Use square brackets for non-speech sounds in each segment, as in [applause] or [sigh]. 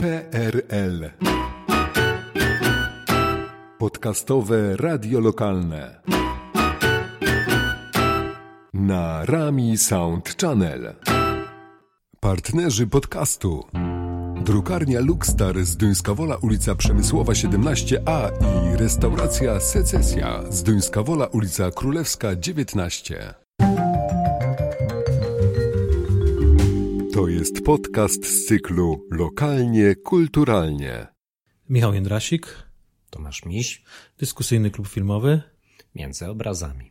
PRL Podcastowe Radio Lokalne. Na Rami Sound Channel. Partnerzy podcastu. Drukarnia Luxstar z Duńska Wola ulica Przemysłowa 17a i restauracja Secesja z Duńska Wola ulica Królewska 19. To jest podcast z cyklu Lokalnie Kulturalnie. Michał Jędrasik, Tomasz Miś, dyskusyjny klub filmowy. między obrazami.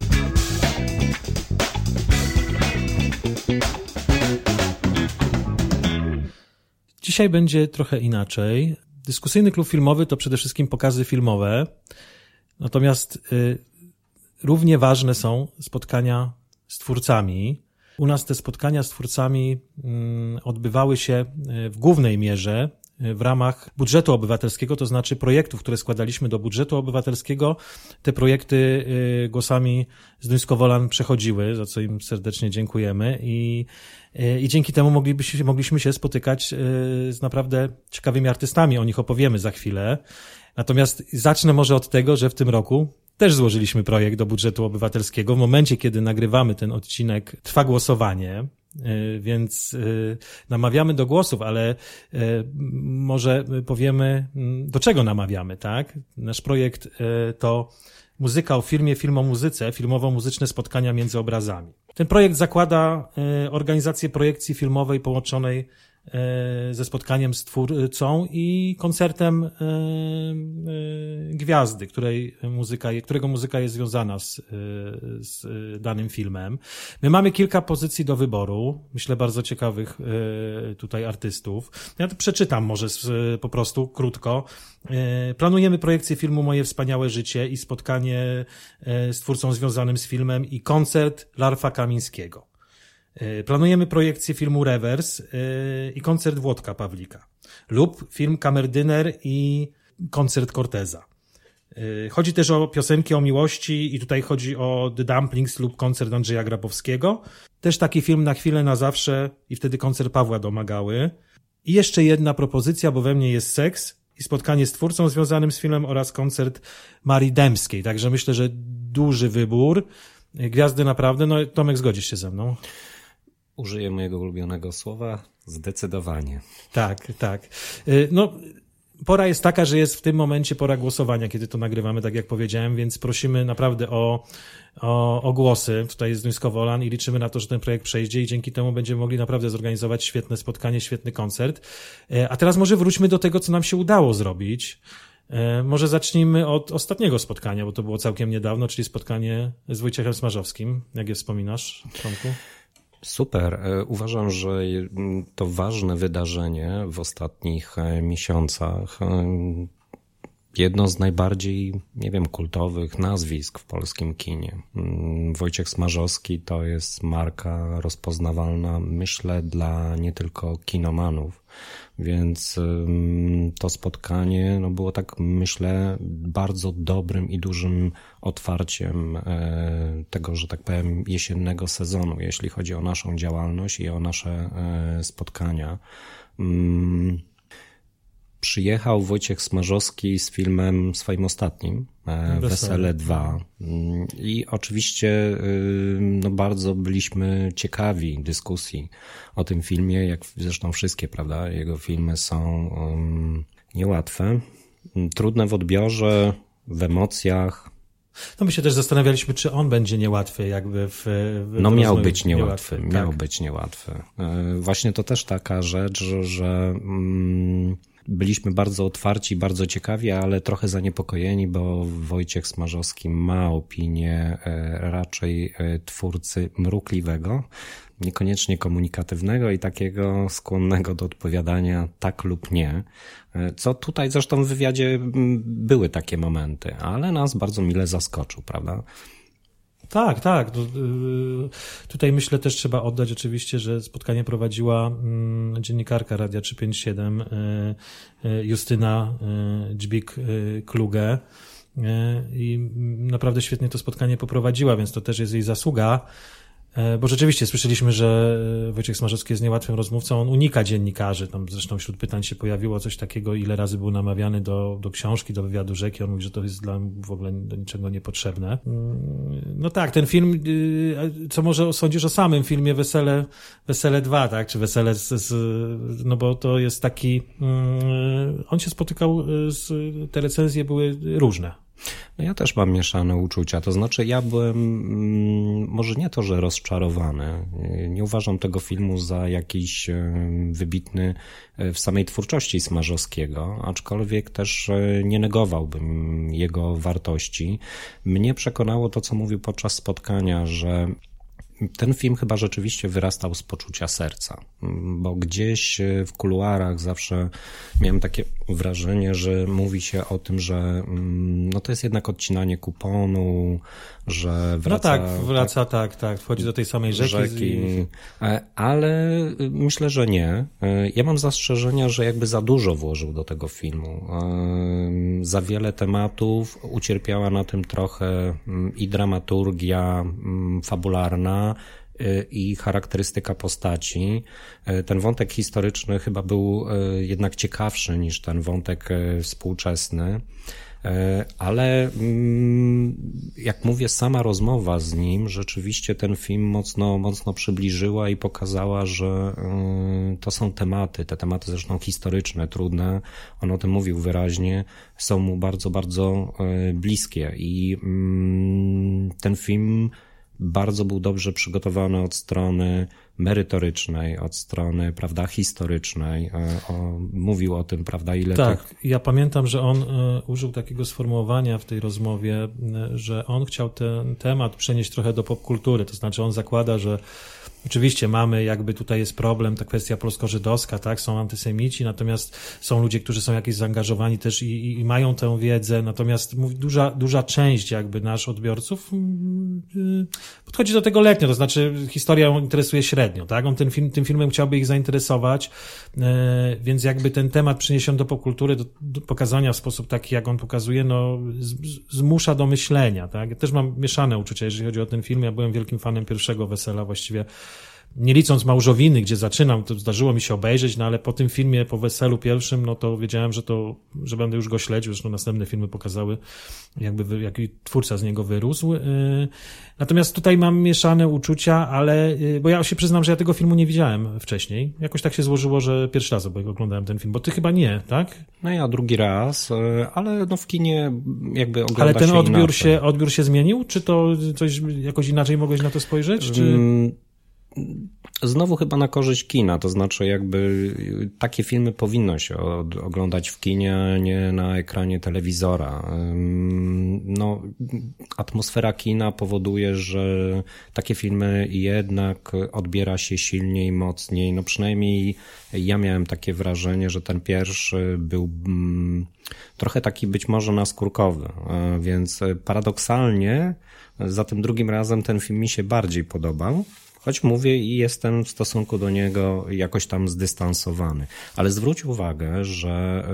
Dzisiaj będzie trochę inaczej. Dyskusyjny klub filmowy to przede wszystkim pokazy filmowe, natomiast y, równie ważne są spotkania z twórcami. U nas te spotkania z twórcami mm, odbywały się y, w głównej mierze y, w ramach budżetu obywatelskiego, to znaczy projektów, które składaliśmy do budżetu obywatelskiego. Te projekty y, głosami z Duńskowolan przechodziły, za co im serdecznie dziękujemy i, i dzięki temu moglibyśmy, mogliśmy się spotykać z naprawdę ciekawymi artystami. O nich opowiemy za chwilę. Natomiast zacznę może od tego, że w tym roku też złożyliśmy projekt do budżetu obywatelskiego. W momencie, kiedy nagrywamy ten odcinek, trwa głosowanie, y, więc y, namawiamy do głosów, ale y, może powiemy, mm, do czego namawiamy, tak? Nasz projekt to muzyka o filmie, film o muzyce, filmowo-muzyczne spotkania między obrazami. Ten projekt zakłada organizację projekcji filmowej połączonej ze spotkaniem z twórcą i koncertem y, y, gwiazdy, której muzyka, którego muzyka jest związana z, z danym filmem. My mamy kilka pozycji do wyboru, myślę bardzo ciekawych tutaj artystów. Ja to przeczytam może po prostu krótko. Planujemy projekcję filmu Moje wspaniałe życie i spotkanie z twórcą związanym z filmem i koncert Larfa Kamińskiego. Y, Planujemy projekcję filmu Rewers y, i koncert Włodka Pawlika lub film Kamerdyner i koncert Corteza. Y, Chodzi też o piosenki o miłości i tutaj chodzi o The Dumplings lub koncert Andrzeja Grabowskiego. Też taki film na chwilę, na zawsze i wtedy koncert Pawła Domagały. I jeszcze jedna propozycja, bo we mnie jest seks i spotkanie z twórcą związanym z filmem oraz koncert Marii Dębskiej. Także myślę, że duży wybór. Gwiazdy naprawdę, no Tomek zgodzisz się ze mną. Użyję mojego ulubionego słowa zdecydowanie. Tak, tak. Y, No, pora jest taka, że jest w tym momencie pora głosowania, kiedy to nagrywamy, tak jak powiedziałem, więc prosimy naprawdę o, o, o głosy tutaj z Duńsko-Wolan i liczymy na to, że ten projekt przejdzie i dzięki temu będziemy mogli naprawdę zorganizować świetne spotkanie, świetny koncert. Y, A teraz może wróćmy do tego, co nam się udało zrobić. Y, Może zacznijmy od ostatniego spotkania, bo to było całkiem niedawno, czyli spotkanie z Wojciechem Smarzowskim. Jak je wspominasz, Tomku? Super. E, Uważam, że to ważne wydarzenie w ostatnich e, miesiącach. Jedno z najbardziej, nie wiem, kultowych nazwisk w polskim kinie. Mm, Wojciech Smarzowski to jest marka rozpoznawalna, myślę, dla nie tylko kinomanów. Więc ym, to spotkanie no, było tak, myślę, bardzo dobrym i dużym otwarciem e, tego, że tak powiem, jesiennego sezonu, jeśli chodzi o naszą działalność i o nasze e, spotkania. Przyjechał Wojciech Smarzowski z filmem swoim ostatnim, e, Wesele. Wesele 2. Mm, I oczywiście no bardzo byliśmy ciekawi dyskusji o tym filmie, jak zresztą wszystkie, prawda? Jego filmy są um, niełatwe, trudne w odbiorze, w emocjach. No my się też zastanawialiśmy, czy on będzie niełatwy jakby w... w No miał być niełatwy, miał tak. być niełatwy. E, Właśnie to też taka rzecz, że, że mm, byliśmy bardzo otwarci, bardzo ciekawi, ale trochę zaniepokojeni, bo Wojciech Smarzowski ma opinię e, raczej e, twórcy mrukliwego, niekoniecznie komunikatywnego i takiego skłonnego do odpowiadania tak lub nie. E, Co tutaj zresztą w wywiadzie były takie momenty, ale nas bardzo mile zaskoczył, prawda? Tak, tak. To, y, Tutaj myślę też trzeba oddać oczywiście, że spotkanie prowadziła mm, dziennikarka Radia 357 y, y, Justyna Dźbik-Kluge i naprawdę świetnie to spotkanie poprowadziła, więc to też jest jej zasługa. E, bo rzeczywiście słyszeliśmy, że e, Wojciech Smarzowski jest niełatwym rozmówcą, on unika dziennikarzy. Tam zresztą wśród pytań się pojawiło coś takiego, ile razy był namawiany do, do książki, do wywiadu rzeki. On mówi, że to jest dla w ogóle do niczego niepotrzebne. Mm, no tak, ten film, y, co może sądzisz o samym filmie Wesele, Wesele 2, tak? Czy Wesele z, z no bo to jest taki, mm, on się spotykał y, z, te recenzje były różne no ja też mam mieszane uczucia. To znaczy, ja byłem mm, może nie to, że rozczarowany. Nie uważam tego filmu za jakiś e, wybitny e, w samej twórczości Smarzowskiego, aczkolwiek też nie negowałbym jego wartości. Mnie przekonało to, co mówił podczas spotkania, że ten film chyba rzeczywiście wyrastał z poczucia serca, bo gdzieś w kuluarach zawsze miałem takie wrażenie, że mówi się o tym, że mm, no to jest jednak odcinanie kuponu, że wraca... No tak, wraca, tak, tak, tak wchodzi do tej samej rzeki. rzeki. E, ale myślę, że nie. E, ja mam zastrzeżenia, że jakby za dużo włożył do tego filmu. E, za wiele tematów, ucierpiała na tym trochę mm, i dramaturgia mm, fabularna, i charakterystyka postaci. Ten wątek historyczny chyba był jednak ciekawszy niż ten wątek współczesny. E, ale mm, jak mówię, sama rozmowa z nim rzeczywiście ten film mocno, mocno przybliżyła i pokazała, że e, to są tematy, te tematy zresztą historyczne, trudne. On o tym mówił wyraźnie, są mu bardzo, bardzo e, bliskie i mm, ten film bardzo był dobrze przygotowany od strony merytorycznej, od strony, prawda, historycznej. E, o, mówił o tym, prawda, ile Tak, tych... ja pamiętam, że on e, użył takiego sformułowania w tej rozmowie, e, że on chciał ten temat przenieść trochę do popkultury, to znaczy on zakłada, że Oczywiście mamy, jakby tutaj jest problem, ta kwestia polsko-żydowska, tak, są antysemici, natomiast są ludzie, którzy są jakieś zaangażowani też i, i mają tę wiedzę, natomiast duża, duża część jakby naszych odbiorców mm, y, podchodzi do tego letnio, to znaczy historia interesuje średnio, tak, on ten film, tym filmem chciałby ich zainteresować, e, więc jakby ten temat przyniesiony do popkultury, do, do pokazania w sposób taki, jak on pokazuje, no z, zmusza do myślenia, tak, ja też mam mieszane uczucia, jeżeli chodzi o ten film, ja byłem wielkim fanem pierwszego Wesela, właściwie nie licząc Małżowiny, gdzie zaczynam, to zdarzyło mi się obejrzeć, no ale po tym filmie, po weselu pierwszym, no to wiedziałem, że to, że będę już go śledził, zresztą następne filmy pokazały, jakby, jaki twórca z niego wyrósł. Y, natomiast tutaj mam mieszane uczucia, ale, y, bo ja się przyznam, że ja tego filmu nie widziałem wcześniej. Jakoś tak się złożyło, że pierwszy raz oglądałem ten film, bo ty chyba nie, tak? No ja drugi raz, y, ale no w kinie jakby ogląda Ale ten się odbiór inaczej. się, odbiór się zmienił? Czy to coś jakoś inaczej mogłeś na to spojrzeć? Czy... Mm, Znowu chyba na korzyść kina, to znaczy jakby takie filmy powinno się oglądać w kinie, a nie na ekranie telewizora. No, atmosfera kina powoduje, że takie filmy jednak odbiera się silniej, mocniej. No przynajmniej ja miałem takie wrażenie, że ten pierwszy był mm, trochę taki być może naskórkowy, więc paradoksalnie za tym drugim razem ten film mi się bardziej podobał. Choć mówię i jestem w stosunku do niego jakoś tam zdystansowany. Ale zwróć uwagę, że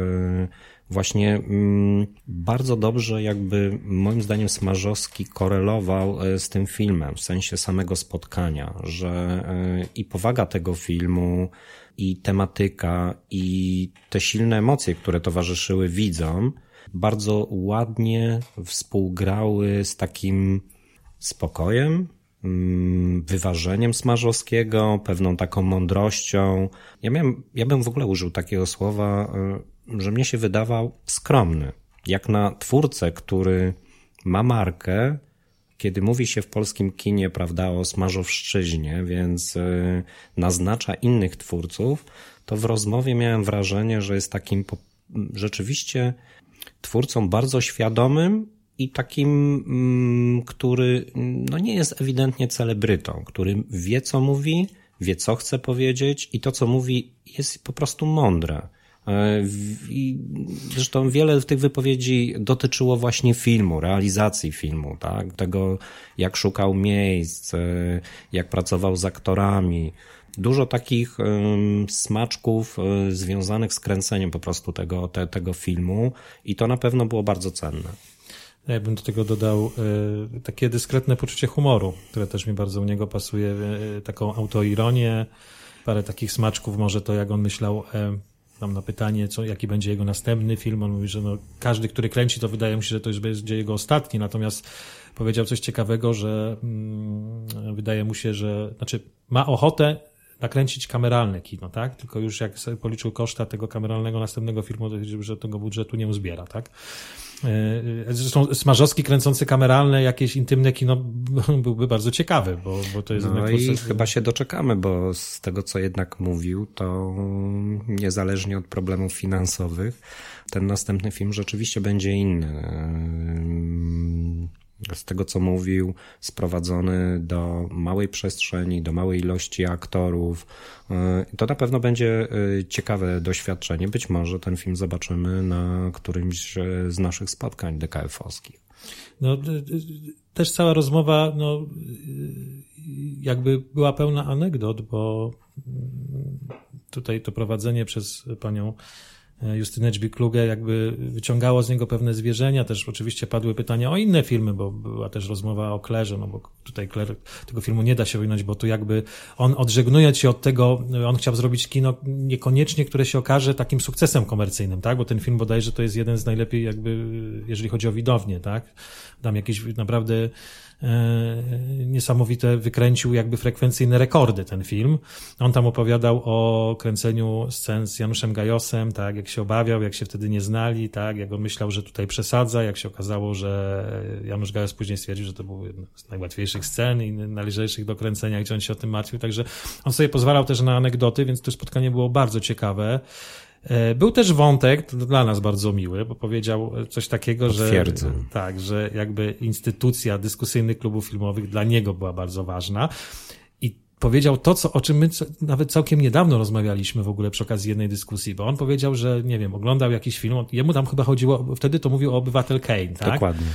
y, właśnie mm, bardzo dobrze jakby moim zdaniem Smarzowski korelował y, z tym filmem w sensie samego spotkania, że y, i powaga tego filmu, i tematyka, i te silne emocje, które towarzyszyły widzom, bardzo ładnie współgrały z takim spokojem, wyważeniem Smarzowskiego, pewną taką mądrością. Ja, miałem, ja bym w ogóle użył takiego słowa, y, że mnie się wydawał skromny. Jak na twórcę, który ma markę, kiedy mówi się w polskim kinie, prawda, o Smarzowszczyźnie, więc y, naznacza innych twórców, to w rozmowie miałem wrażenie, że jest takim rzeczywiście twórcą bardzo świadomym i takim, mm, który no nie jest ewidentnie celebrytą, który wie, co mówi, wie, co chce powiedzieć i to, co mówi, jest po prostu mądre. E, I zresztą wiele tych wypowiedzi dotyczyło właśnie filmu, realizacji filmu, tak? tego jak szukał miejsc, e, jak pracował z aktorami. Dużo takich smaczków e, związanych z kręceniem po prostu tego, te, tego filmu i to na pewno było bardzo cenne. Ja bym do tego dodał y, takie dyskretne poczucie humoru, które też mi bardzo u niego pasuje, y, taką autoironię, parę takich smaczków, może to jak on myślał y, tam na pytanie, co, jaki będzie jego następny film, on mówi, że no, każdy, który kręci, to wydaje mu się, że to już będzie jego ostatni, natomiast powiedział coś ciekawego, że mm, wydaje mu się, że, znaczy ma ochotę nakręcić kameralne kino, tak? Tylko już jak sobie policzył koszta tego kameralnego następnego filmu, to że tego budżetu nie uzbiera, tak? E, zresztą Smarzowski kręcący kameralne jakieś intymne kino [laughs] byłby bardzo ciekawy, bo, bo to jest no i proces... chyba się doczekamy, bo z tego, co jednak mówił, to niezależnie od problemów finansowych, ten następny film rzeczywiście będzie inny z tego co mówił, sprowadzony do małej przestrzeni, do małej ilości aktorów. Y, to na pewno będzie y, ciekawe doświadczenie. Być może ten film zobaczymy na którymś y, z naszych spotkań DKF-owskich. No, też cała rozmowa, no, jakby była pełna anegdot, bo mm, tutaj to prowadzenie przez panią E, Justynę Dźbik-Klugę jakby wyciągało z niego pewne zwierzenia. Też oczywiście padły pytania o inne filmy, bo była też rozmowa o Klerze, no bo tutaj Kler, tego filmu nie da się wyjąć, bo tu jakby on odżegnując się od tego, on chciał zrobić kino niekoniecznie, które się okaże takim sukcesem komercyjnym, tak? Bo ten film bodajże to jest jeden z najlepiej jakby, jeżeli chodzi o widownię, tak? Tam jakieś naprawdę E, niesamowite wykręcił jakby frekwencyjne rekordy ten film. On tam opowiadał o kręceniu scen z Januszem Gajosem, tak, jak się obawiał, jak się wtedy nie znali, tak, jak on myślał, że tutaj przesadza, jak się okazało, że Janusz Gajos później stwierdził, że to był jedna z najłatwiejszych scen i najlżejszych do kręcenia, gdzie on się o tym martwił, także on sobie pozwalał też na anegdoty, więc to spotkanie było bardzo ciekawe. E, był też wątek, dla nas bardzo miły, bo powiedział coś takiego, Potwierdzę. że tak, że jakby instytucja dyskusyjnych klubów filmowych dla niego była bardzo ważna. I powiedział to, co, o czym my nawet całkiem niedawno rozmawialiśmy w ogóle przy okazji jednej dyskusji, bo on powiedział, że nie wiem, oglądał jakiś film, jemu tam chyba chodziło, wtedy to mówił o obywatel Kane, tak? Dokładnie.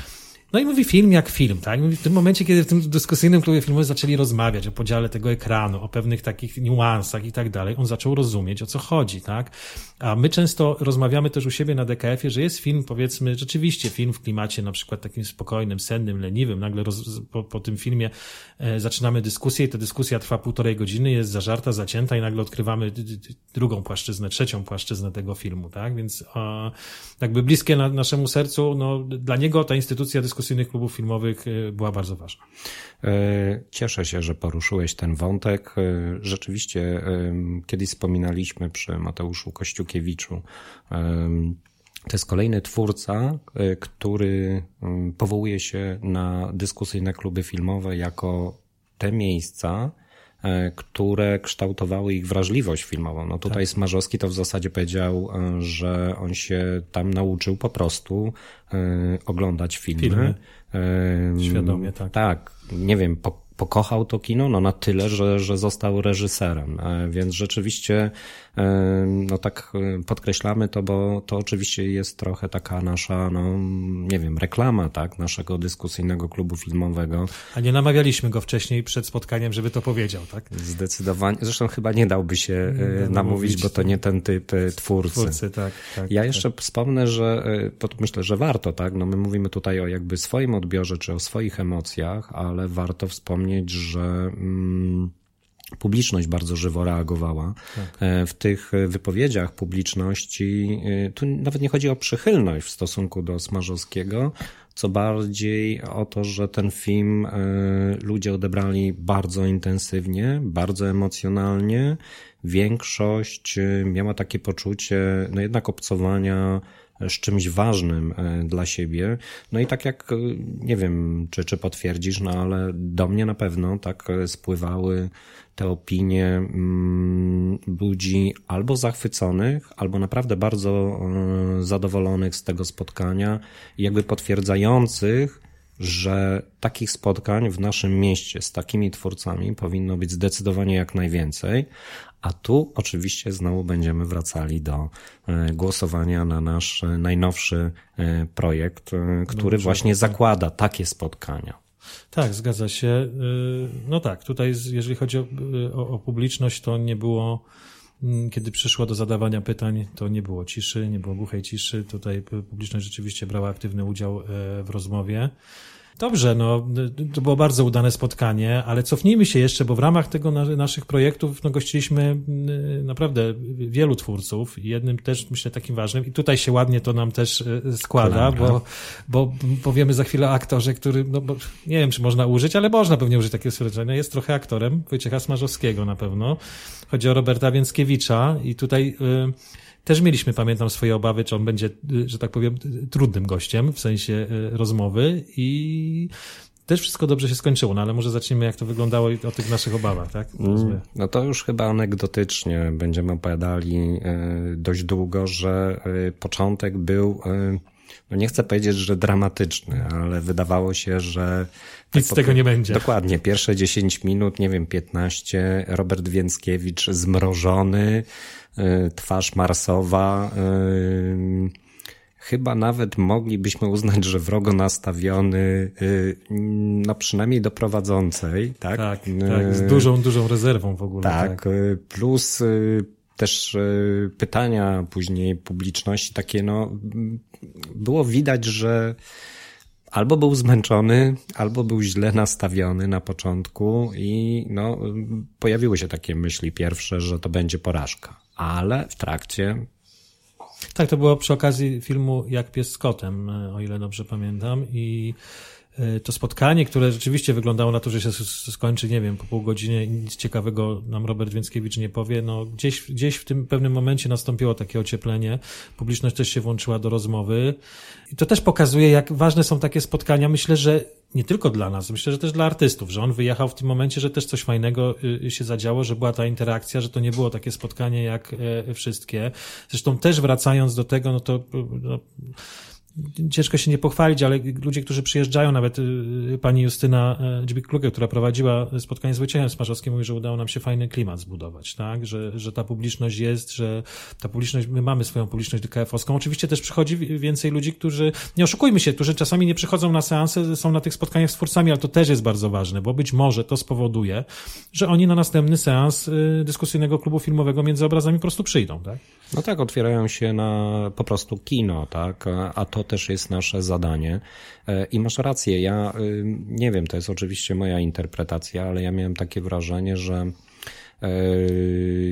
No i mówi film jak film, tak? Mówi w tym momencie, kiedy w tym dyskusyjnym klubie filmowym zaczęli rozmawiać o podziale tego ekranu, o pewnych takich niuansach i tak dalej, on zaczął rozumieć, o co chodzi, tak? A my często rozmawiamy też u siebie na DKF-ie, że jest film, powiedzmy, rzeczywiście film w klimacie na przykład takim spokojnym, sennym, leniwym. Nagle roz, po, po tym filmie e, zaczynamy dyskusję i ta dyskusja trwa półtorej godziny, jest zażarta, zacięta i nagle odkrywamy drugą płaszczyznę, trzecią płaszczyznę tego filmu, tak? Więc e, jakby bliskie na, naszemu sercu, no dla niego ta instytucja dyskusyjna dyskusyjnych klubów filmowych e, była bardzo ważna. E, cieszę się, że poruszyłeś ten wątek. E, rzeczywiście kiedyś wspominaliśmy przy Mateuszu Kościukiewiczu. To jest kolejny twórca, który powołuje się na dyskusyjne kluby filmowe jako te miejsca, które kształtowały ich wrażliwość filmową. No tutaj tak. Smarzowski to w zasadzie powiedział, e, że on się tam nauczył po prostu e, oglądać filmy. filmy. Świadomie, tak. Tak, nie wiem, po pokochał to kino no na tyle, że, że został reżyserem. Więc rzeczywiście no tak e, podkreślamy to, bo to oczywiście jest trochę taka nasza, no nie wiem, reklama, tak, naszego dyskusyjnego klubu filmowego. A nie namawialiśmy go wcześniej przed spotkaniem, żeby to powiedział, tak? Zdecydowanie. Zresztą chyba nie dałby się e, nie namówić, bo to nie ten typ e, twórcy. Twórcy, tak. tak ja jeszcze tak. wspomnę, że myślę, że warto, tak, no my mówimy tutaj o jakby swoim odbiorze, czy o swoich emocjach, ale warto wspomnieć, że mm, publiczność bardzo żywo reagowała. Tak. E, w tych wypowiedziach publiczności e, tu nawet nie chodzi o przychylność w stosunku do Smarzowskiego, co bardziej o to, że ten film e, ludzie odebrali bardzo intensywnie, bardzo emocjonalnie. Większość miała takie poczucie, no jednak obcowania z czymś ważnym dla siebie. No i tak jak, nie wiem, czy, czy potwierdzisz, no ale do mnie na pewno tak spływały te opinie mm, ludzi albo zachwyconych, albo naprawdę bardzo e, zadowolonych z tego spotkania, jakby potwierdzających, że takich spotkań w naszym mieście z takimi twórcami powinno być zdecydowanie jak najwięcej. A tu oczywiście znowu będziemy wracali do e, głosowania na nasz najnowszy e, projekt, który właśnie zakłada takie spotkania. Tak, zgadza się. Y, no tak, tutaj jeżeli chodzi o, o, o publiczność, to nie było kiedy przyszło do zadawania pytań, to nie było ciszy, nie było głuchej ciszy. Tutaj publiczność rzeczywiście brała aktywny udział w rozmowie. Dobrze, no to było bardzo udane spotkanie, ale cofnijmy się jeszcze, bo w ramach tego na, naszych projektów no, gościliśmy y, naprawdę wielu twórców i jednym też myślę takim ważnym. I tutaj się ładnie to nam też y, składa, bo, bo powiemy za chwilę o aktorze, który, no bo nie wiem, czy można użyć, ale można pewnie użyć takiego stwierdzenia, jest trochę aktorem Wojciecha Smarzowskiego na pewno. Chodzi o Roberta Więckiewicza i tutaj y, też mieliśmy, pamiętam, swoje obawy, czy on będzie, że tak powiem, trudnym gościem w sensie e, rozmowy i też wszystko dobrze się skończyło, no ale może zacznijmy, jak to wyglądało o tych naszych obawach, tak? Mm, no to już chyba anegdotycznie będziemy opowiadali e, dość długo, że e, początek był, no nie chcę powiedzieć, że dramatyczny, ale wydawało się, że... Nic z tego nie będzie. Dokładnie, pierwsze 10 minut, nie wiem, 15, Robert Więckiewicz zmrożony, Y, twarz marsowa. Y, chyba nawet moglibyśmy uznać, że wrogo nastawiony, y, no przynajmniej do prowadzącej, tak? Tak, tak z dużą, dużą rezerwą w ogóle. Tak, tak. plus też pytania później publiczności takie, no, było widać, że albo był zmęczony, albo był źle nastawiony na początku i no, pojawiły się takie myśli pierwsze, że to będzie porażka ale w trakcie. Tak, to było przy okazji filmu Jak pies z kotem, e, o ile dobrze pamiętam. I e, to spotkanie, które rzeczywiście wyglądało na to, że się skończy, nie wiem, po pół godzinie i nic ciekawego nam Robert Więckiewicz nie powie, no gdzieś, gdzieś w tym pewnym momencie nastąpiło takie ocieplenie. Publiczność też się włączyła do rozmowy. I to też pokazuje, jak ważne są takie spotkania. Myślę, że nie tylko dla nas, myślę, że też dla artystów, że on wyjechał w tym momencie, że też coś fajnego y, się zadziało, że była ta interakcja, że to nie było takie spotkanie jak e, wszystkie. Zresztą też wracając do tego, no to no, ciężko się nie pochwalić, ale ludzie, którzy przyjeżdżają, nawet y, pani Justyna e, Dźbik-Kluge, która prowadziła spotkanie z Wojciechem Smarzowskim, mówi, że udało nam się fajny klimat zbudować, tak? Że, że ta publiczność jest, że ta publiczność, my mamy swoją publiczność DKF-owską. Oczywiście też przychodzi więcej ludzi, którzy, nie oszukujmy się, którzy czasami nie przychodzą na seanse, są na tych spotkaniach z twórcami, ale to też jest bardzo ważne, bo być może to spowoduje, że oni na następny seans y, dyskusyjnego klubu filmowego między obrazami po prostu przyjdą, tak? No tak, otwierają się na po prostu kino, tak? A to też jest nasze zadanie. E, I masz rację, ja y, nie wiem, to jest oczywiście moja interpretacja, ale ja miałem takie wrażenie, że e,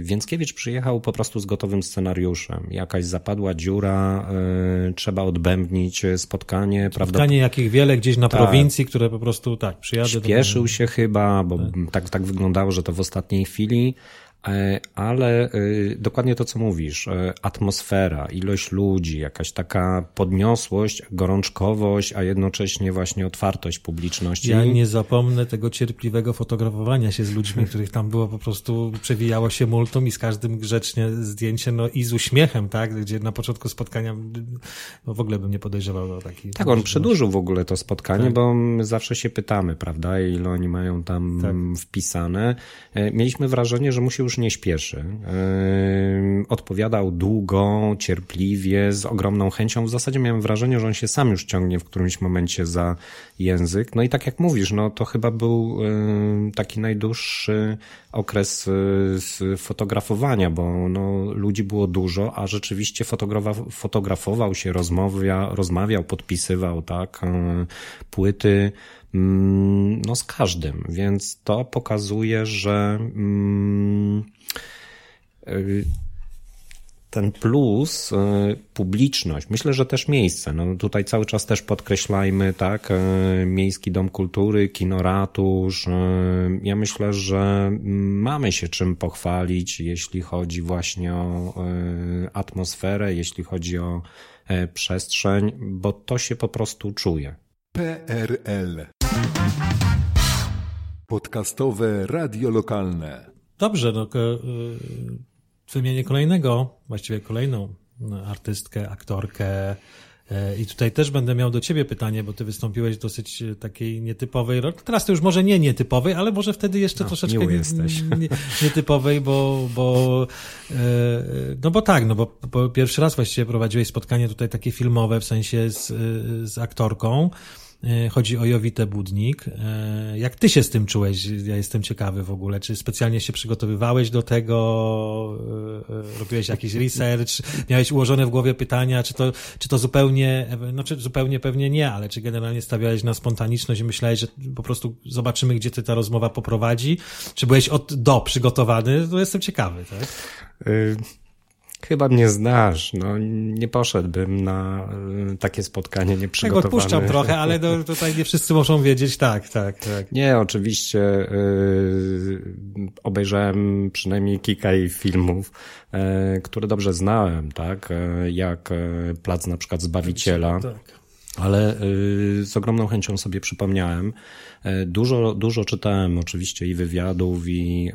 Więckiewicz przyjechał po prostu z gotowym scenariuszem. Jakaś zapadła dziura, e, trzeba odbębnić spotkanie. Spotkanie jakich wiele gdzieś na tak. prowincji, które po prostu tak, przyjadę. Śpieszył do... się chyba, bo tak. tak, tak wyglądało, że to w ostatniej chwili. E, ale e, dokładnie to, co mówisz, e, atmosfera, ilość ludzi, jakaś taka podniosłość, gorączkowość, a jednocześnie właśnie otwartość publiczności. Ja nie zapomnę tego cierpliwego fotografowania się z ludźmi, [laughs] których tam było po prostu, przewijało się multum i z każdym grzecznie zdjęcie, no i z uśmiechem, tak, gdzie na początku spotkania no w ogóle bym nie podejrzewał o taki... Tak, on przedłużył w ogóle to spotkanie, tak. bo zawsze się pytamy, prawda, ile oni mają tam tak. wpisane. Mieliśmy wrażenie, że musi już nie śpieszy. Odpowiadał długo, cierpliwie, z ogromną chęcią. W zasadzie miałem wrażenie, że on się sam już ciągnie w którymś momencie za język. No i tak jak mówisz, no to chyba był taki najdłuższy okres y, fotografowania, bo no, ludzi było dużo, a rzeczywiście fotografował się, rozmawia, rozmawiał, podpisywał, tak, płyty no z każdym, więc to pokazuje, że mm, y, ten plus, y, publiczność, myślę, że też miejsce. No tutaj cały czas też podkreślajmy, tak, y, Miejski Dom Kultury, Kino Ratusz. Ja myślę, że mamy się czym pochwalić, jeśli chodzi właśnie o atmosferę, jeśli chodzi o e, przestrzeń, bo to się po prostu czuje. PRL Podcastowe radio lokalne. Dobrze, no, y, wymienię kolejnego, właściwie kolejną no, artystkę, aktorkę. E, I tutaj też będę miał do ciebie pytanie, bo ty wystąpiłeś w dosyć takiej nietypowej roli. Teraz to już może nie nietypowej, ale może wtedy jeszcze no, troszeczkę nie, nie, nietypowej, bo, bo, no bo tak, no bo, bo pierwszy raz właściwie prowadziłeś spotkanie tutaj takie filmowe, w sensie z, z aktorką. E, chodzi o Jowitę Budnik. E, jak ty się z tym czułeś? Ja jestem ciekawy w ogóle. Czy specjalnie się przygotowywałeś do tego? E, robiłeś jakiś research? Miałeś ułożone w głowie pytania? Czy to, czy to zupełnie, no czy zupełnie pewnie nie, ale czy generalnie stawiałeś na spontaniczność i myślałeś, że po prostu zobaczymy, gdzie ty ta rozmowa poprowadzi? Czy byłeś od do przygotowany? To jestem ciekawy, tak? Chyba mnie znasz, no nie poszedłbym na y, takie spotkanie nieprzygotowane. Tak odpuszczam trochę, ale tutaj nie wszyscy muszą wiedzieć, tak, tak, tak. Nie, oczywiście yy, obejrzałem przynajmniej kilka jej filmów, yy, które dobrze znałem, tak, yy, jak Plac na przykład Zbawiciela. Tak. Ale z ogromną chęcią sobie przypomniałem, dużo, dużo czytałem oczywiście i wywiadów, i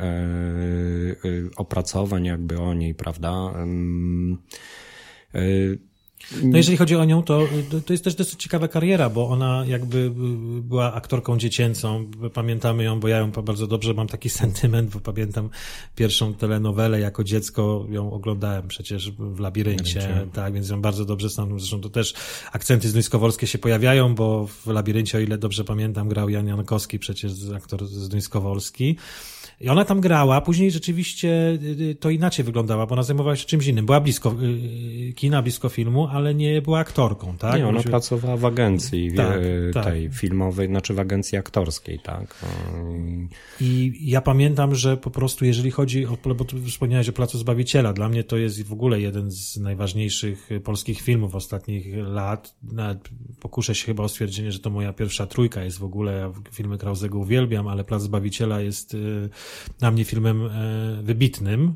opracowań jakby o niej, prawda? No jeżeli chodzi o nią, to, to jest też dosyć ciekawa kariera, bo ona jakby była aktorką dziecięcą. Pamiętamy ją, bo ja ją bardzo dobrze mam taki [laughs] sentyment, bo pamiętam pierwszą telenowelę jako dziecko, ją oglądałem przecież w Labiryncie, tak, więc ją bardzo dobrze znam. Zresztą to też akcenty zduńskowolskie się pojawiają, bo w Labiryncie, o ile dobrze pamiętam, grał Jan Jankowski, przecież aktor zduńskowolski. I ona tam grała, później rzeczywiście y, y, to inaczej wyglądała, bo ona zajmowała się czymś innym. Była blisko y, kina, blisko filmu, ale nie była aktorką, tak? Nie, ona Myśmy... pracowała w agencji tak, tak. tej filmowej, znaczy w agencji aktorskiej, tak. I ja pamiętam, że po prostu jeżeli chodzi o, bo tu wspomniałeś o Placu Zbawiciela, dla mnie to jest w ogóle jeden z najważniejszych polskich filmów ostatnich lat. Nawet pokuszę się chyba o stwierdzenie, że to moja pierwsza trójka jest w ogóle, ja filmy Krauzego uwielbiam, ale Plac Zbawiciela jest dla mnie filmem e, wybitnym,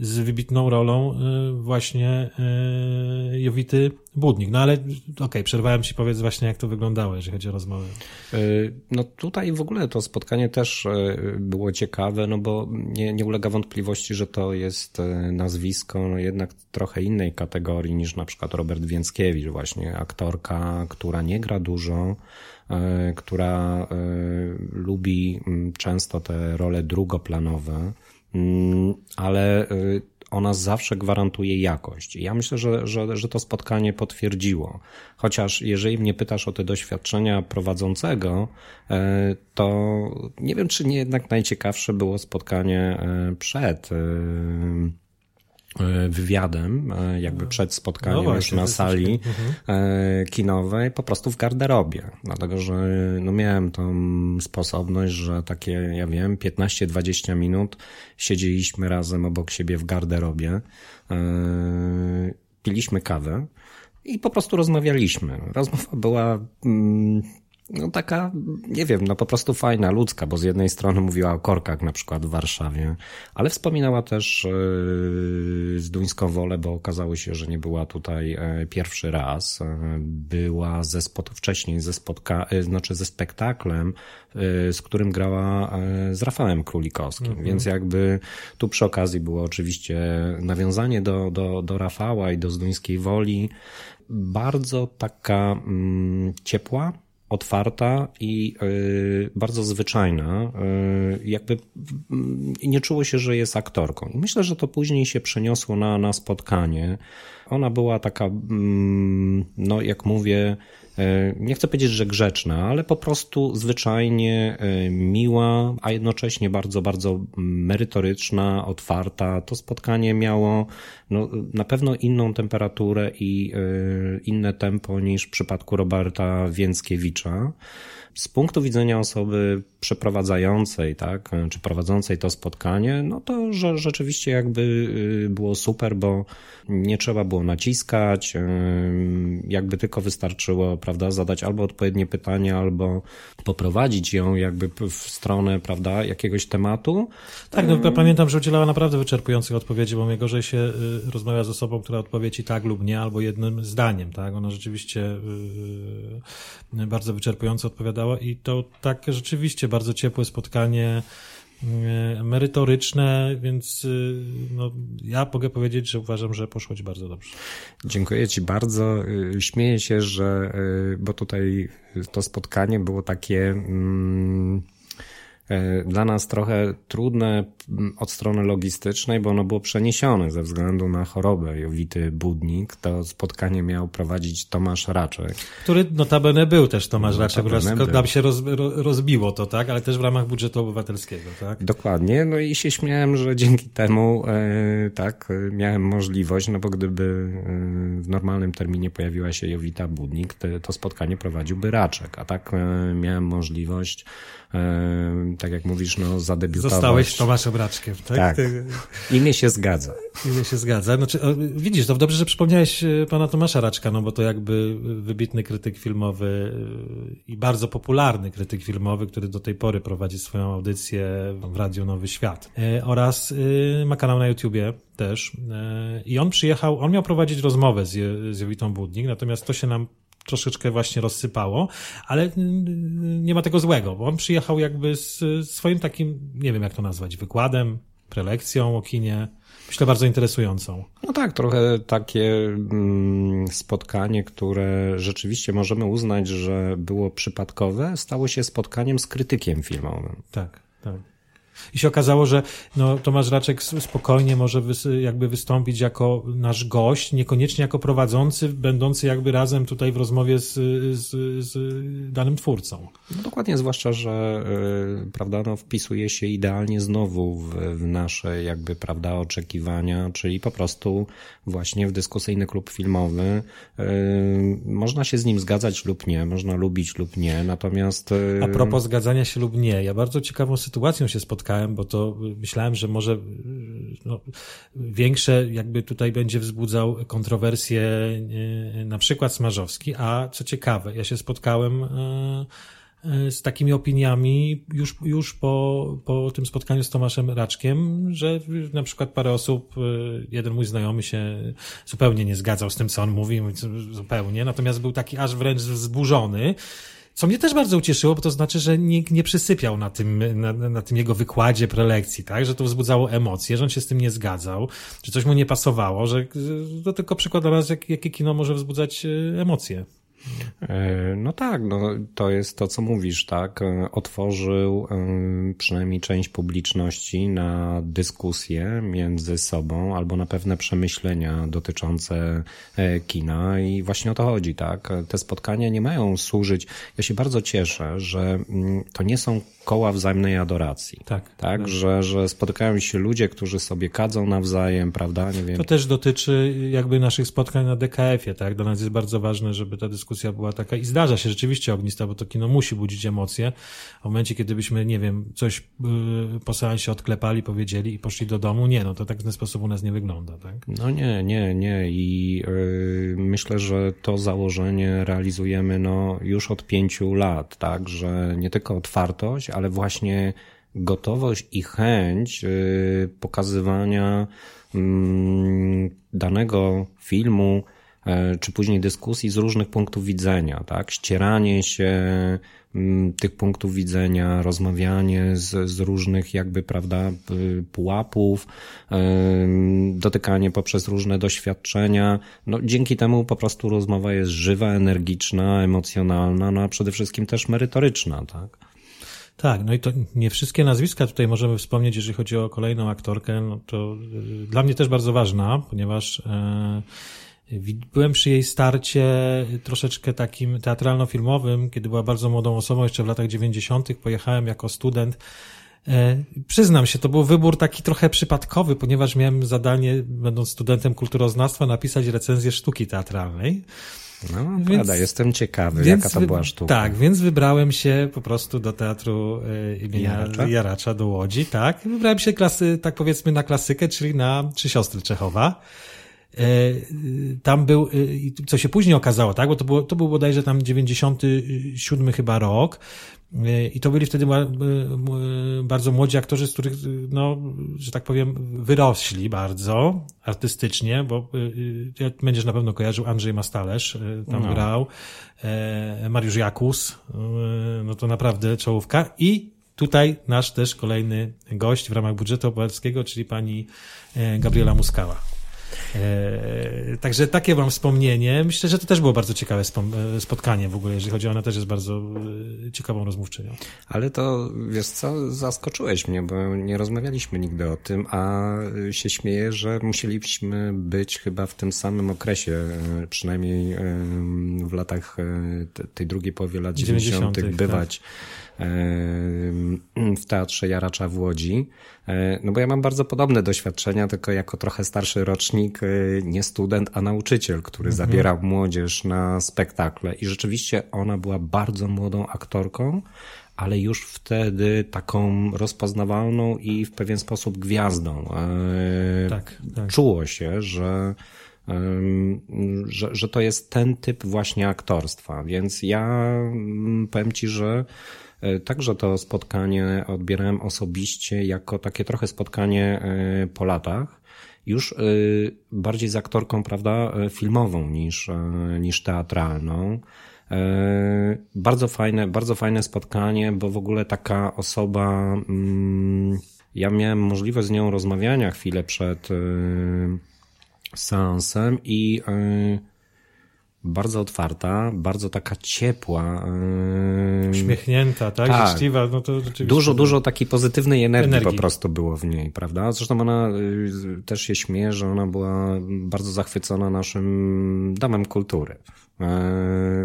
z wybitną rolą e, właśnie e, Jowity Budnik. No ale okej, okay, przerwałem ci, powiedz właśnie jak to wyglądało, jeżeli chodzi o rozmowę. No tutaj w ogóle to spotkanie też było ciekawe, no bo nie, nie ulega wątpliwości, że to jest nazwisko no jednak trochę innej kategorii niż na przykład Robert Więckiewicz, właśnie aktorka, która nie gra dużo, która lubi mm, często te role drugoplanowe, ale e, ona zawsze gwarantuje jakość. Ja myślę, że, że, że to spotkanie potwierdziło. Chociaż jeżeli mnie pytasz o te doświadczenia prowadzącego, to nie wiem, czy nie jednak najciekawsze było spotkanie przed E, wywiadem, e, jakby przed spotkaniem no właśnie, na sali mhm. E, kinowej, po prostu w garderobie. Dlatego, że no miałem tą sposobność, że takie, ja wiem, 15-20 minut siedzieliśmy razem obok siebie w garderobie, piliśmy kawę i po prostu rozmawialiśmy. Rozmowa była mm, no taka, nie wiem, no po prostu fajna, ludzka, bo z jednej strony mówiła o korkach na przykład w Warszawie, ale wspominała też yy, z Duńską Wolę, bo okazało się, że nie była tutaj e, pierwszy raz. E, była ze spot, wcześniej ze spotka, e, znaczy ze spektaklem, z którym grała z Rafałem Królikowskim, mhm. więc jakby tu przy okazji było oczywiście nawiązanie do, do, do Rafała i do Zduńskiej Woli, bardzo taka mm, ciepła, otwarta i y, bardzo zwyczajna, y, jakby nie czuło się, że jest aktorką. myślę, że to później się przeniosło na, na spotkanie. Ona była taka, mm, no jak mówię, E, nie chcę powiedzieć, że grzeczna, ale po prostu zwyczajnie e, miła, a jednocześnie bardzo, bardzo merytoryczna, otwarta. To spotkanie miało no, na pewno inną temperaturę i e, inne tempo niż w przypadku Roberta Więckiewicza z punktu widzenia osoby przeprowadzającej, tak, czy prowadzącej to spotkanie, no to że rzeczywiście jakby y, było super, bo nie trzeba było naciskać, y, jakby tylko wystarczyło, prawda, zadać albo odpowiednie pytanie, albo poprowadzić ją jakby w stronę, prawda, jakiegoś tematu. Tak, no pamiętam, że udzielała naprawdę wyczerpujących odpowiedzi, bo mnie gorzej się y, rozmawia z osobą, która odpowie ci tak lub nie, albo jednym zdaniem, tak, ona rzeczywiście bardzo wyczerpująco odpowiadała i to tak rzeczywiście bardzo ciepłe spotkanie e, merytoryczne, więc e, no, ja mogę powiedzieć, że uważam, że poszło ci bardzo dobrze. Dziękuję ci bardzo. E, śmieję się, że bo tutaj to spotkanie było takie mm, dla nas trochę trudne od strony logistycznej, bo ono było przeniesione ze względu na chorobę Jowity Budnik. To spotkanie miał prowadzić Tomasz Raczek. Który notabene był też Tomasz Raczek, tylko nam się roz, rozbiło to, tak? Ale też w ramach budżetu obywatelskiego, tak? Dokładnie. No i się śmiałem, że dzięki temu e, tak, miałem możliwość, no bo gdyby w normalnym terminie pojawiła się Jowita Budnik, to, to spotkanie prowadziłby Raczek, a tak miałem możliwość tak jak mówisz, no zadebiutować. Zostałeś Tomaszem Raczkiem, tak? Tak. Imię się zgadza. Imię się zgadza. Znaczy, widzisz, to dobrze, że przypomniałeś e, pana Tomasza Raczka, no bo to jakby wybitny krytyk filmowy e, i bardzo popularny krytyk filmowy, który do tej pory prowadzi swoją audycję w Radiu Nowy Świat. E, oraz ma kanał na YouTubie też. I on przyjechał, on miał prowadzić rozmowę z, z Jowitą Budnik, natomiast to się nam troszeczkę właśnie rozsypało, ale nie ma tego złego, bo on przyjechał jakby z swoim takim, nie wiem jak to nazwać, wykładem, prelekcją o kinie, myślę bardzo interesującą. No tak, trochę takie mm, spotkanie, które rzeczywiście możemy uznać, że było przypadkowe, stało się spotkaniem z krytykiem filmowym. Tak, tak. I się okazało, że no, Tomasz Raczek spokojnie może wys, jakby wystąpić jako nasz gość, niekoniecznie jako prowadzący, będący jakby razem tutaj w rozmowie z, z, z danym twórcą. No dokładnie, zwłaszcza, że yy, prawda, no, wpisuje się idealnie znowu w, w nasze jakby prawda, oczekiwania, czyli po prostu właśnie w dyskusyjny klub filmowy. Yy, można się z nim zgadzać lub nie, można lubić lub nie, natomiast... Yy... A propos zgadzania się lub nie, ja bardzo ciekawą sytuacją się spotkałem spotkałem, bo to myślałem, że może no, większe jakby tutaj będzie wzbudzał kontrowersje e, na przykład Smarzowski, a co ciekawe, ja się spotkałem e, e, z takimi opiniami już, już po, po tym spotkaniu z Tomaszem Raczkiem, że na przykład parę osób, jeden mój znajomy się zupełnie nie zgadzał z tym, co on mówi, zupełnie, natomiast był taki aż wręcz wzburzony, co mnie też bardzo ucieszyło, bo to znaczy, że nikt nie przysypiał na tym, na, na tym jego wykładzie prelekcji, tak? Że to wzbudzało emocje, że on się z tym nie zgadzał, że coś mu nie pasowało, że to tylko przykład nas, jak, jakie kino może wzbudzać e, emocje. E, no tak, no to jest to, co mówisz, tak? E, otworzył przynajmniej część publiczności na dyskusję między sobą albo na pewne przemyślenia dotyczące kina i właśnie o to chodzi, tak? Te spotkania nie mają służyć. Ja się bardzo cieszę, że mm, to nie są koła wzajemnej adoracji. Tak. Tak, tak. Że, że spotykają się ludzie, którzy sobie kadzą nawzajem, prawda? Nie wiem. To też dotyczy jakby naszych spotkań na DKF-ie, tak? Dla nas jest bardzo ważne, żeby ta dyskusja była taka i zdarza się rzeczywiście ognista, bo to kino musi budzić emocje. W momencie, kiedy byśmy, nie wiem, coś yy, po seansie odklepali, powiedzieli i poszli do domu, nie, no to tak w ten sposób u nas nie wygląda, tak? No nie, nie, nie i yy, myślę, że to założenie realizujemy no już od pięciu lat, tak? Że nie tylko otwartość, ale właśnie gotowość i chęć y, pokazywania mm, danego filmu czy później dyskusji z różnych punktów widzenia, tak? Ścieranie się mm, tych punktów widzenia, rozmawianie z, z różnych jakby, prawda, pułapów, dotykanie poprzez różne doświadczenia. No, dzięki temu po prostu rozmowa jest żywa, energiczna, emocjonalna, no a przede wszystkim też merytoryczna, tak? Tak, no i to nie wszystkie nazwiska tutaj możemy wspomnieć, jeżeli chodzi o kolejną aktorkę, no to y, dla mnie też bardzo ważna, ponieważ e, byłem przy jej starcie troszeczkę takim teatralno-filmowym, kiedy była bardzo młodą osobą, jeszcze w latach dziewięćdziesiątych pojechałem jako student e, Przyznam się, to był wybór taki trochę przypadkowy, ponieważ miałem zadanie, będąc studentem kulturoznawstwa, napisać recenzję sztuki teatralnej. No, więc, prawda, jestem ciekawy, jaka to była sztuka. Tak, więc wybrałem się po prostu do teatru y, imienia Jaracza? Jaracza do Łodzi, tak. Wybrałem się klasy, tak powiedzmy na klasykę, czyli na Trzy Siostry Czechowa. E, tam był, co się później okazało, tak, bo to, było, to był bodajże tam 97 chyba rok, i to byli wtedy bardzo młodzi aktorzy, z których, no, że tak powiem, wyrośli bardzo artystycznie, bo y, y, będziesz na pewno kojarzył Andrzej Mastalesz, y, tam no. grał, e, Mariusz Jakus, no to naprawdę czołówka i tutaj nasz też kolejny gość w ramach budżetu obywatelskiego, czyli pani e, Gabriela Muskała. E, także takie mam wspomnienie. Myślę, że to też było bardzo ciekawe e, spotkanie w ogóle, jeżeli chodzi o ona też jest bardzo e, ciekawą rozmówczynią. Ale to, wiesz co, zaskoczyłeś mnie, bo nie rozmawialiśmy nigdy o tym, a się śmieję, że musieliśmy być chyba w tym samym okresie, przynajmniej w latach tej drugiej połowie lat 90. 90 bywać. Tak w Teatrze Jaracza w Łodzi. E, no bo ja mam bardzo podobne doświadczenia, tylko jako trochę starszy rocznik, e, nie student, a nauczyciel, który mhm. zabierał młodzież na spektakle. I rzeczywiście ona była bardzo młodą aktorką, ale już wtedy taką rozpoznawalną i w pewien sposób gwiazdą. E, tak, tak. Czuło się, że że, że to jest ten typ właśnie aktorstwa. Więc ja mm, powiem ci, że także to spotkanie odbierałem osobiście jako takie trochę spotkanie e, po latach już e, bardziej z aktorką, prawda, filmową niż, niż teatralną. Bardzo fajne, bardzo fajne spotkanie, bo w ogóle taka osoba, mm, ja miałem możliwość z nią rozmawiania chwilę przed seansem i bardzo otwarta, bardzo taka ciepła. Uśmiechnięta, tak? tak. Życzliwa, no to rzeczywiście... Dużo, dużo takiej pozytywnej energii, energii, po prostu było w niej, prawda? Zresztą ona yy, też się śmieje, że ona była bardzo zachwycona naszym domem kultury.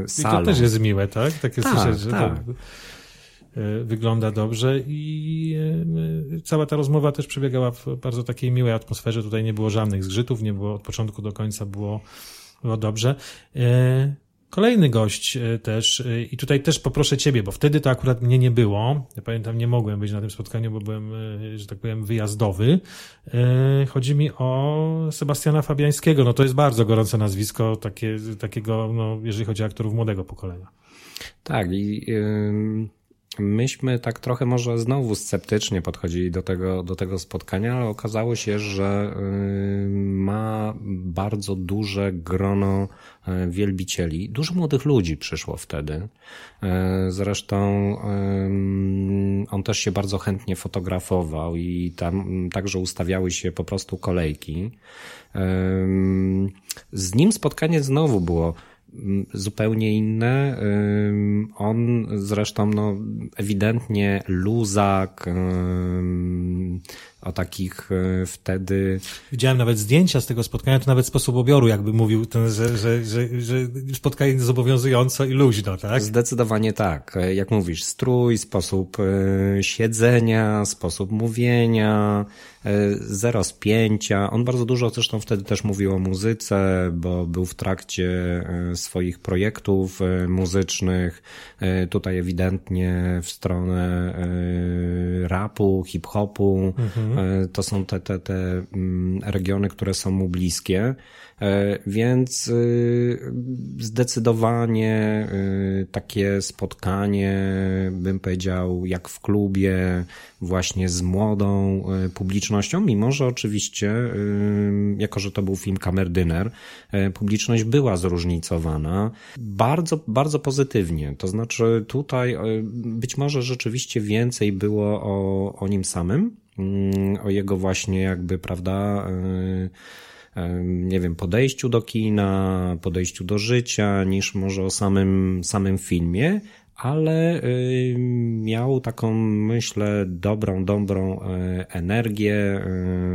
Salą. I to też jest miłe, tak? Takie tak, słyszeć, że tak. to yy, wygląda dobrze i yy, cała ta rozmowa też przebiegała w bardzo takiej miłej atmosferze. Tutaj nie było żadnych zgrzytów, nie było od początku do końca było było dobrze. E, kolejny gość e, też, e, i tutaj też poproszę Ciebie, bo wtedy to akurat mnie nie było. Ja pamiętam, nie mogłem być na tym spotkaniu, bo byłem, że tak powiem, wyjazdowy. Chodzi mi o Sebastiana Fabiańskiego. No to jest bardzo gorące nazwisko takie, takiego, no, jeżeli chodzi o aktorów młodego pokolenia. Tak, i yy, myśmy tak trochę może znowu sceptycznie podchodzili do tego, do tego spotkania, ale okazało się, że y, ma bardzo duże grono y, wielbicieli. Dużo młodych ludzi przyszło wtedy. Y, zresztą on też się bardzo chętnie fotografował i tam także ustawiały się po prostu kolejki. Z nim spotkanie znowu było zupełnie inne. On zresztą no, ewidentnie luzak, o takich e, wtedy. Widziałem nawet zdjęcia z tego spotkania, to nawet sposób ubioru, jakby mówił, ten, że, że, że, że spotkanie zobowiązująco i luźno, tak? Zdecydowanie tak. E, jak mówisz, strój, sposób e, siedzenia, sposób mówienia, zero spięcia. On bardzo dużo zresztą wtedy też mówił o muzyce, bo był w trakcie swoich projektów muzycznych. Tutaj ewidentnie w stronę rapu, hip-hopu. Mhm. Mhm. To są te, te, te mm, regiony, które są mu bliskie, e, więc y, zdecydowanie y, takie spotkanie, bym powiedział, jak w klubie, właśnie z młodą y, publicznością, mimo że oczywiście, jako że to był film kamerdyner, publiczność była zróżnicowana bardzo, bardzo pozytywnie. To znaczy tutaj być może rzeczywiście więcej było o, o nim samym, o jego właśnie jakby, prawda, e, e, nie wiem, podejściu do kina, podejściu do życia, niż może o samym, samym filmie, ale e, miał taką, myślę, dobrą, dobrą energię,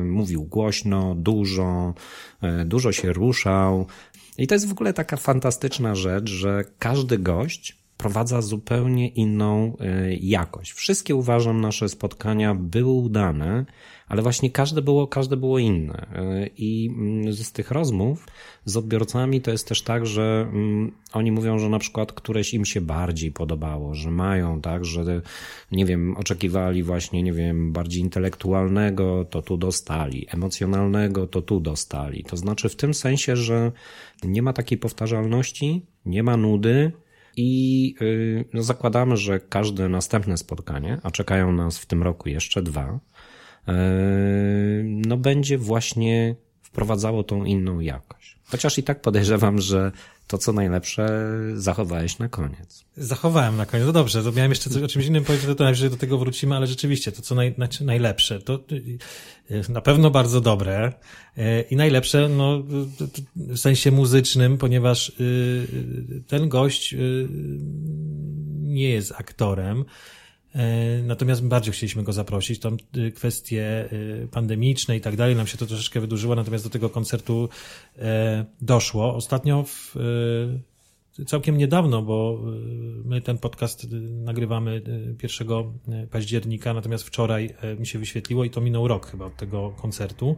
mówił głośno, dużo, dużo się ruszał. I to jest w ogóle taka fantastyczna rzecz, że każdy gość wprowadza zupełnie inną e, jakość. Wszystkie uważam nasze spotkania były udane, ale właśnie każde było, każde było inne. E, I mm, z tych rozmów z odbiorcami to jest też tak, że mm, oni mówią, że na przykład któreś im się bardziej podobało, że mają, tak, że nie wiem, oczekiwali właśnie, nie wiem, bardziej intelektualnego, to tu dostali, emocjonalnego, to tu dostali. To znaczy w tym sensie, że nie ma takiej powtarzalności, nie ma nudy, i y, no, zakładamy, że każde następne spotkanie, a czekają nas w tym roku jeszcze dwa, y, no będzie właśnie wprowadzało tą inną jakość. Chociaż i tak podejrzewam, że to, co najlepsze, zachowałeś na koniec. Zachowałem na koniec. No dobrze, to miałem jeszcze coś o czymś innym powiedzieć, to najwyżej do tego wrócimy, ale rzeczywiście to, co naj, znaczy najlepsze, to y, na pewno bardzo dobre y, i najlepsze no, w sensie muzycznym, ponieważ y, ten gość nie jest aktorem, Natomiast bardziej chcieliśmy go zaprosić. Tam kwestie pandemiczne i tak dalej nam się to troszeczkę wydłużyło, natomiast do tego koncertu doszło. Ostatnio w, całkiem niedawno, bo y, my ten podcast y, nagrywamy 1 y, października, natomiast wczoraj mi się wyświetliło i to minął rok chyba od tego koncertu.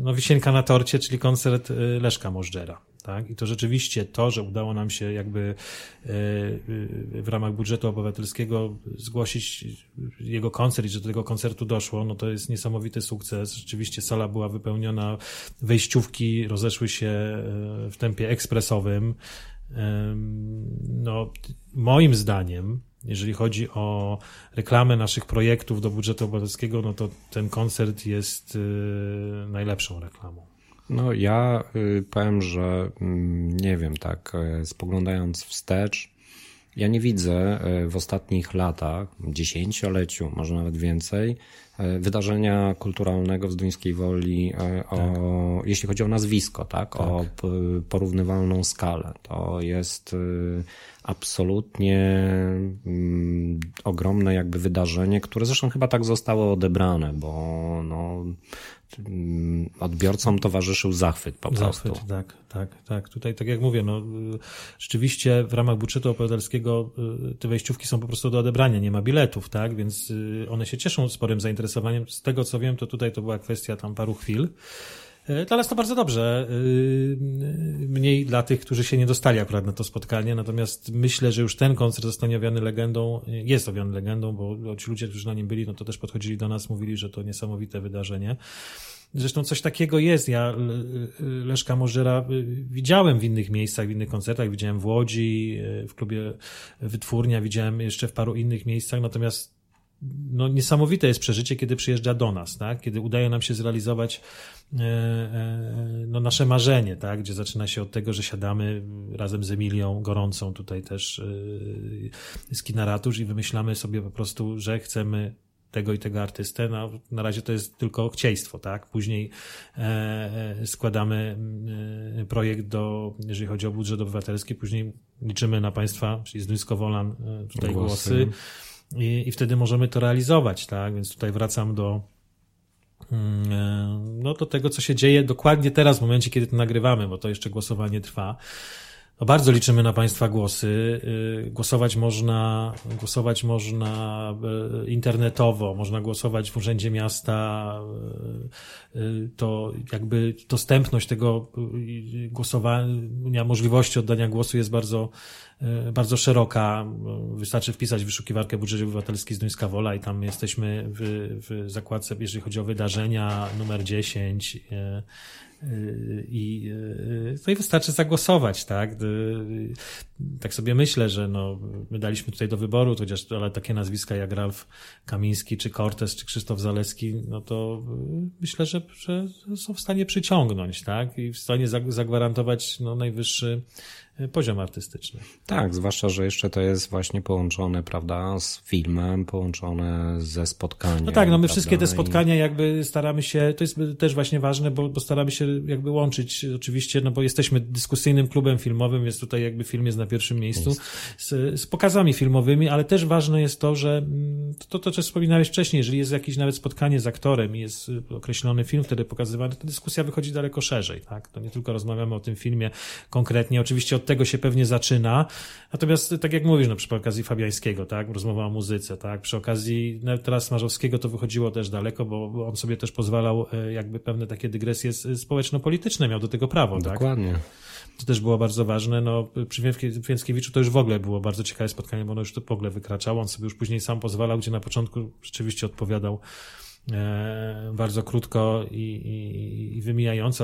No, wisienka na torcie, czyli koncert Leszka Możdżera. Tak? I to rzeczywiście to, że udało nam się jakby w ramach budżetu obywatelskiego zgłosić jego koncert i że do tego koncertu doszło, no to jest niesamowity sukces. Rzeczywiście sala była wypełniona, wejściówki rozeszły się w tempie ekspresowym no, moim zdaniem, jeżeli chodzi o reklamę naszych projektów do budżetu obywatelskiego, no to ten koncert jest najlepszą reklamą. No ja y, powiem, że mm, nie wiem, tak y, spoglądając wstecz, ja nie widzę w ostatnich latach, dziesięcioleciu, może nawet więcej, E, wydarzenia kulturalnego w Zduńskiej Woli, e, o, tak. jeśli chodzi o nazwisko, tak, tak, o porównywalną skalę. To jest y, absolutnie mm, ogromne jakby wydarzenie, które zresztą chyba tak zostało odebrane, bo no, odbiorcom towarzyszył zachwyt po zachwyt, prostu. Tak, tak, tak. Tutaj tak jak mówię, no, rzeczywiście w ramach budżetu obywatelskiego y, te wejściówki są po prostu do odebrania, nie ma biletów, tak, więc y, one się cieszą sporym zainteresowaniem. Z tego co wiem, to tutaj to była kwestia tam paru chwil. E, dla nas to bardzo dobrze. E, mniej dla tych, którzy się nie dostali akurat na to spotkanie, natomiast myślę, że już ten koncert zostanie owiany legendą, jest owiany legendą, bo ci ludzie, którzy na nim byli, no to też podchodzili do nas, mówili, że to niesamowite wydarzenie. Zresztą coś takiego jest. Ja Leszka Możera widziałem w innych miejscach, w innych koncertach. Widziałem w Łodzi, e, w klubie Wytwórnia, widziałem jeszcze w paru innych miejscach. Natomiast no, niesamowite jest przeżycie, kiedy przyjeżdża do nas, tak? kiedy udaje nam się zrealizować e, e, no, nasze marzenie, tak? gdzie zaczyna się od tego, że siadamy razem z Emilią Gorącą, tutaj też e, z Kinaratusz i wymyślamy sobie po prostu, że chcemy tego i tego artystę. No, na razie to jest tylko chciejstwo, tak? Później e, składamy e, projekt do, jeżeli chodzi o budżet obywatelski, później liczymy na Państwa, czyli z Duńsko-Wolan tutaj głosy. głosy i, i wtedy możemy to realizować, tak? Więc tutaj wracam do, mm, e, no, do tego, co się dzieje dokładnie teraz, w momencie, kiedy to nagrywamy, bo to jeszcze głosowanie trwa. No bardzo liczymy na Państwa głosy. Y, głosować można, głosować można y, internetowo, można głosować w Urzędzie Miasta. Y, to jakby dostępność tego głosowania, możliwości oddania głosu jest bardzo, bardzo szeroka. Wystarczy wpisać wyszukiwarkę budżet obywatelski z Duńska Wola i tam jesteśmy w, w zakładce, jeżeli chodzi o wydarzenia, numer 10 i, no i wystarczy zagłosować, tak? Tak sobie myślę, że no, my daliśmy tutaj do wyboru, chociaż ale takie nazwiska jak Ralf Kamiński, czy Cortez, czy Krzysztof Zaleski, no to myślę, że, że są w stanie przyciągnąć, tak? I w stanie zagwarantować no, najwyższy poziom artystyczny. Tak, zwłaszcza, że jeszcze to jest właśnie połączone, prawda, z filmem, połączone ze spotkaniem. No tak, no my prawda? wszystkie te spotkania jakby staramy się, to jest też właśnie ważne, bo, bo staramy się jakby łączyć oczywiście, no bo jesteśmy dyskusyjnym klubem filmowym, więc tutaj jakby film jest na pierwszym miejscu z, z, pokazami filmowymi, ale też ważne jest to, że mm, to, to, co wspominałeś wcześniej, jeżeli jest jakieś nawet spotkanie z aktorem i jest określony film wtedy pokazywany, to dyskusja wychodzi daleko szerzej, tak? To nie tylko rozmawiamy o tym filmie konkretnie, oczywiście od od tego się pewnie zaczyna. Natomiast, tak jak mówisz, no, przy okazji Fabiańskiego, tak, rozmowa o muzyce, tak, przy okazji no, teraz Smarzowskiego to wychodziło też daleko, bo on sobie też pozwalał e, jakby pewne takie dygresje społeczno-polityczne, miał do tego prawo, Dokładnie. tak? To też było bardzo ważne. No, przy Więckiewiczu to już w ogóle było bardzo ciekawe spotkanie, bo ono już to w ogóle wykraczało. On sobie już później sam pozwalał, gdzie na początku rzeczywiście odpowiadał bardzo krótko i, i, i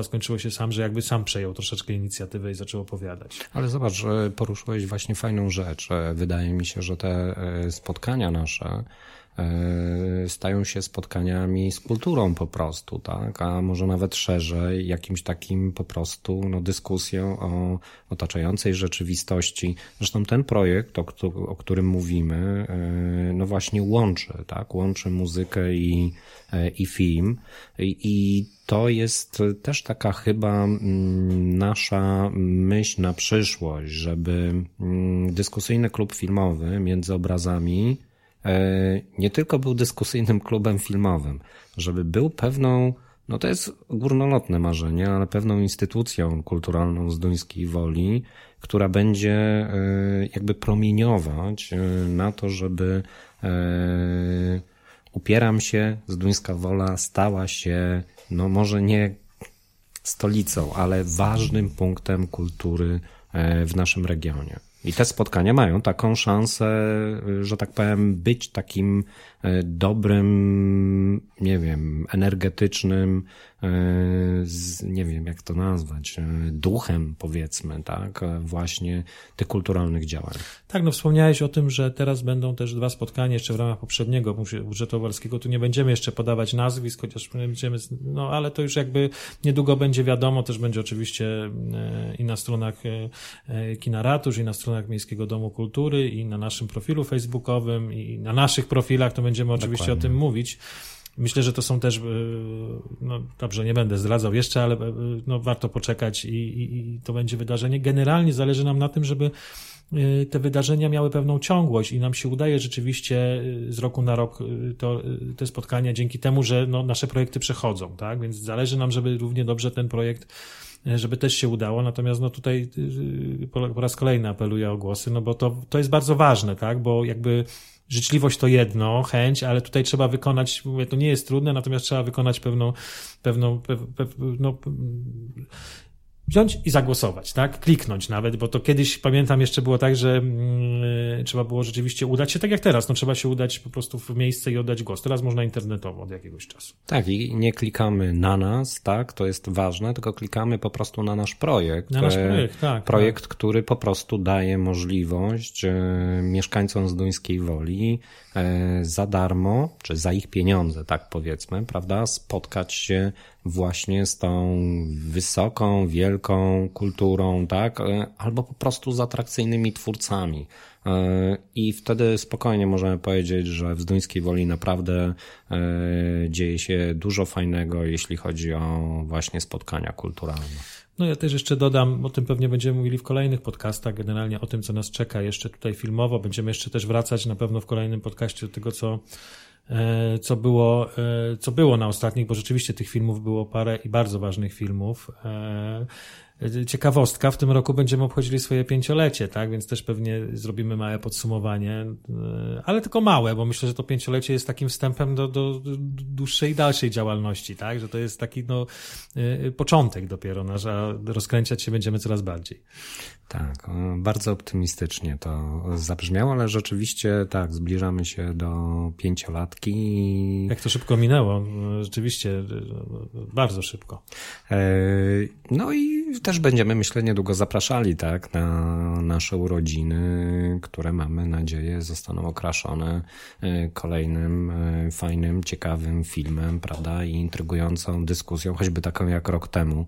skończyło się sam, że jakby sam przejął troszeczkę inicjatywę i zaczął opowiadać. Ale zobacz, poruszyłeś właśnie fajną rzecz. Wydaje mi się, że te e, spotkania nasze e, stają się spotkaniami z kulturą po prostu, tak? A może nawet szerzej jakimś takim po prostu no, dyskusją o otaczającej rzeczywistości. Zresztą ten projekt, o, o którym mówimy, e, no właśnie łączy, tak? Łączy muzykę i, i film. I, i to jest też taka chyba mm, nasza myśl na przyszłość, żeby mm, dyskusyjny klub filmowy między obrazami e, nie tylko był dyskusyjnym klubem filmowym, żeby był pewną, no to jest górnolotne marzenie, ale pewną instytucją kulturalną z duńskiej woli, która będzie e, jakby promieniować e, na to, żeby upieram się, z duńska wola stała się no może nie stolicą, ale ważnym punktem kultury e, w naszym regionie. I te spotkania mają taką szansę, że tak powiem, być takim dobrym, nie wiem, energetycznym, e, nie wiem jak to nazwać, e, duchem powiedzmy, tak, właśnie tych kulturalnych działań. Tak, no wspomniałeś o tym, że teraz będą też dwa spotkania jeszcze w ramach poprzedniego budżetu obywatelskiego. Tu nie będziemy jeszcze podawać nazwisk, chociaż będziemy, no ale to już jakby niedługo będzie wiadomo, też będzie oczywiście i na stronach Kina Ratusz, i na stronach Miejskiego Domu Kultury i na naszym profilu facebookowym i na naszych profilach, to będziemy oczywiście Dokładnie. o tym mówić. Myślę, że to są też, e, no dobrze, nie będę zdradzał jeszcze, ale e, no, warto poczekać i, i, i to będzie wydarzenie. Generalnie zależy nam na tym, żeby e, te wydarzenia miały pewną ciągłość i nam się udaje rzeczywiście z roku na rok to, te spotkania dzięki temu, że no, nasze projekty przechodzą, tak? Więc zależy nam, żeby równie dobrze ten projekt żeby też się udało. Natomiast no tutaj po raz kolejny apeluję o głosy, no bo to, to jest bardzo ważne, tak? Bo jakby życzliwość to jedno, chęć, ale tutaj trzeba wykonać, mówię, to nie jest trudne, natomiast trzeba wykonać pewną, pewną, pe, pe, no, wziąć i zagłosować, tak? Kliknąć nawet, bo to kiedyś pamiętam jeszcze było tak, że yy, trzeba było rzeczywiście udać się tak jak teraz, no trzeba się udać po prostu w miejsce i oddać głos. Teraz można internetowo od jakiegoś czasu. Tak, i nie klikamy na nas, tak, to jest ważne, tylko klikamy po prostu na nasz projekt. Na nasz projekt, tak. Projekt, tak. który po prostu daje możliwość e, mieszkańcom z Duńskiej Woli e, za darmo, czy za ich pieniądze, tak powiedzmy, prawda, spotkać się właśnie z tą wysoką, wielką kulturą, tak? E, albo po prostu z atrakcyjnymi twórcami. E, I wtedy spokojnie możemy powiedzieć, że w Zduńskiej Woli naprawdę e, dzieje się dużo fajnego, jeśli chodzi o właśnie spotkania kulturalne. No ja też jeszcze dodam, o tym pewnie będziemy mówili w kolejnych podcastach, generalnie o tym, co nas czeka jeszcze tutaj filmowo. Będziemy jeszcze też wracać na pewno w kolejnym podcaście do tego, co co było, e, co było na ostatnich, bo rzeczywiście tych filmów było parę i bardzo ważnych filmów. E, ciekawostka, w tym roku będziemy obchodzili swoje pięciolecie, tak? Więc też pewnie zrobimy małe podsumowanie, ale tylko małe, bo myślę, że to pięciolecie jest takim wstępem do, do dłuższej i dalszej działalności, tak? Że to jest taki no, początek dopiero nasz, a rozkręcać się będziemy coraz bardziej. Tak, bardzo optymistycznie to zabrzmiało, ale rzeczywiście tak, zbliżamy się do pięciolatki. Jak to szybko minęło, rzeczywiście bardzo szybko. E, no i też będziemy, myślę, niedługo zapraszali tak, na nasze urodziny, które mamy nadzieję zostaną okraszone e, kolejnym e, fajnym, ciekawym filmem, prawda, i intrygującą dyskusją, choćby taką jak rok temu.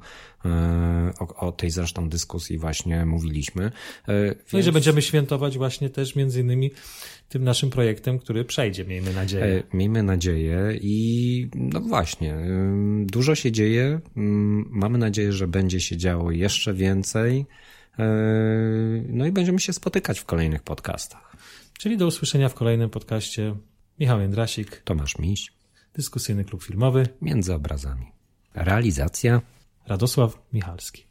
O, o tej zresztą dyskusji właśnie mówiliśmy. Więc... No i że będziemy świętować właśnie też między innymi tym naszym projektem, który przejdzie, miejmy nadzieję. E, miejmy nadzieję i no właśnie, dużo się dzieje. Mamy nadzieję, że będzie się działo jeszcze więcej. E, no i będziemy się spotykać w kolejnych podcastach. Czyli do usłyszenia w kolejnym podcaście. Michał Jędrasik. Tomasz Miś. Dyskusyjny Klub Filmowy. Między obrazami. Realizacja. Radosław Michalski.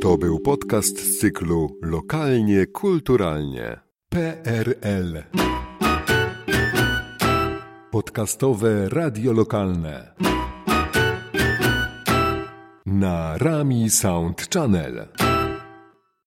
To był podcast z cyklu Lokalnie Kulturalnie. PRL. Podcastowe radio lokalne. Na Rami Sound Channel.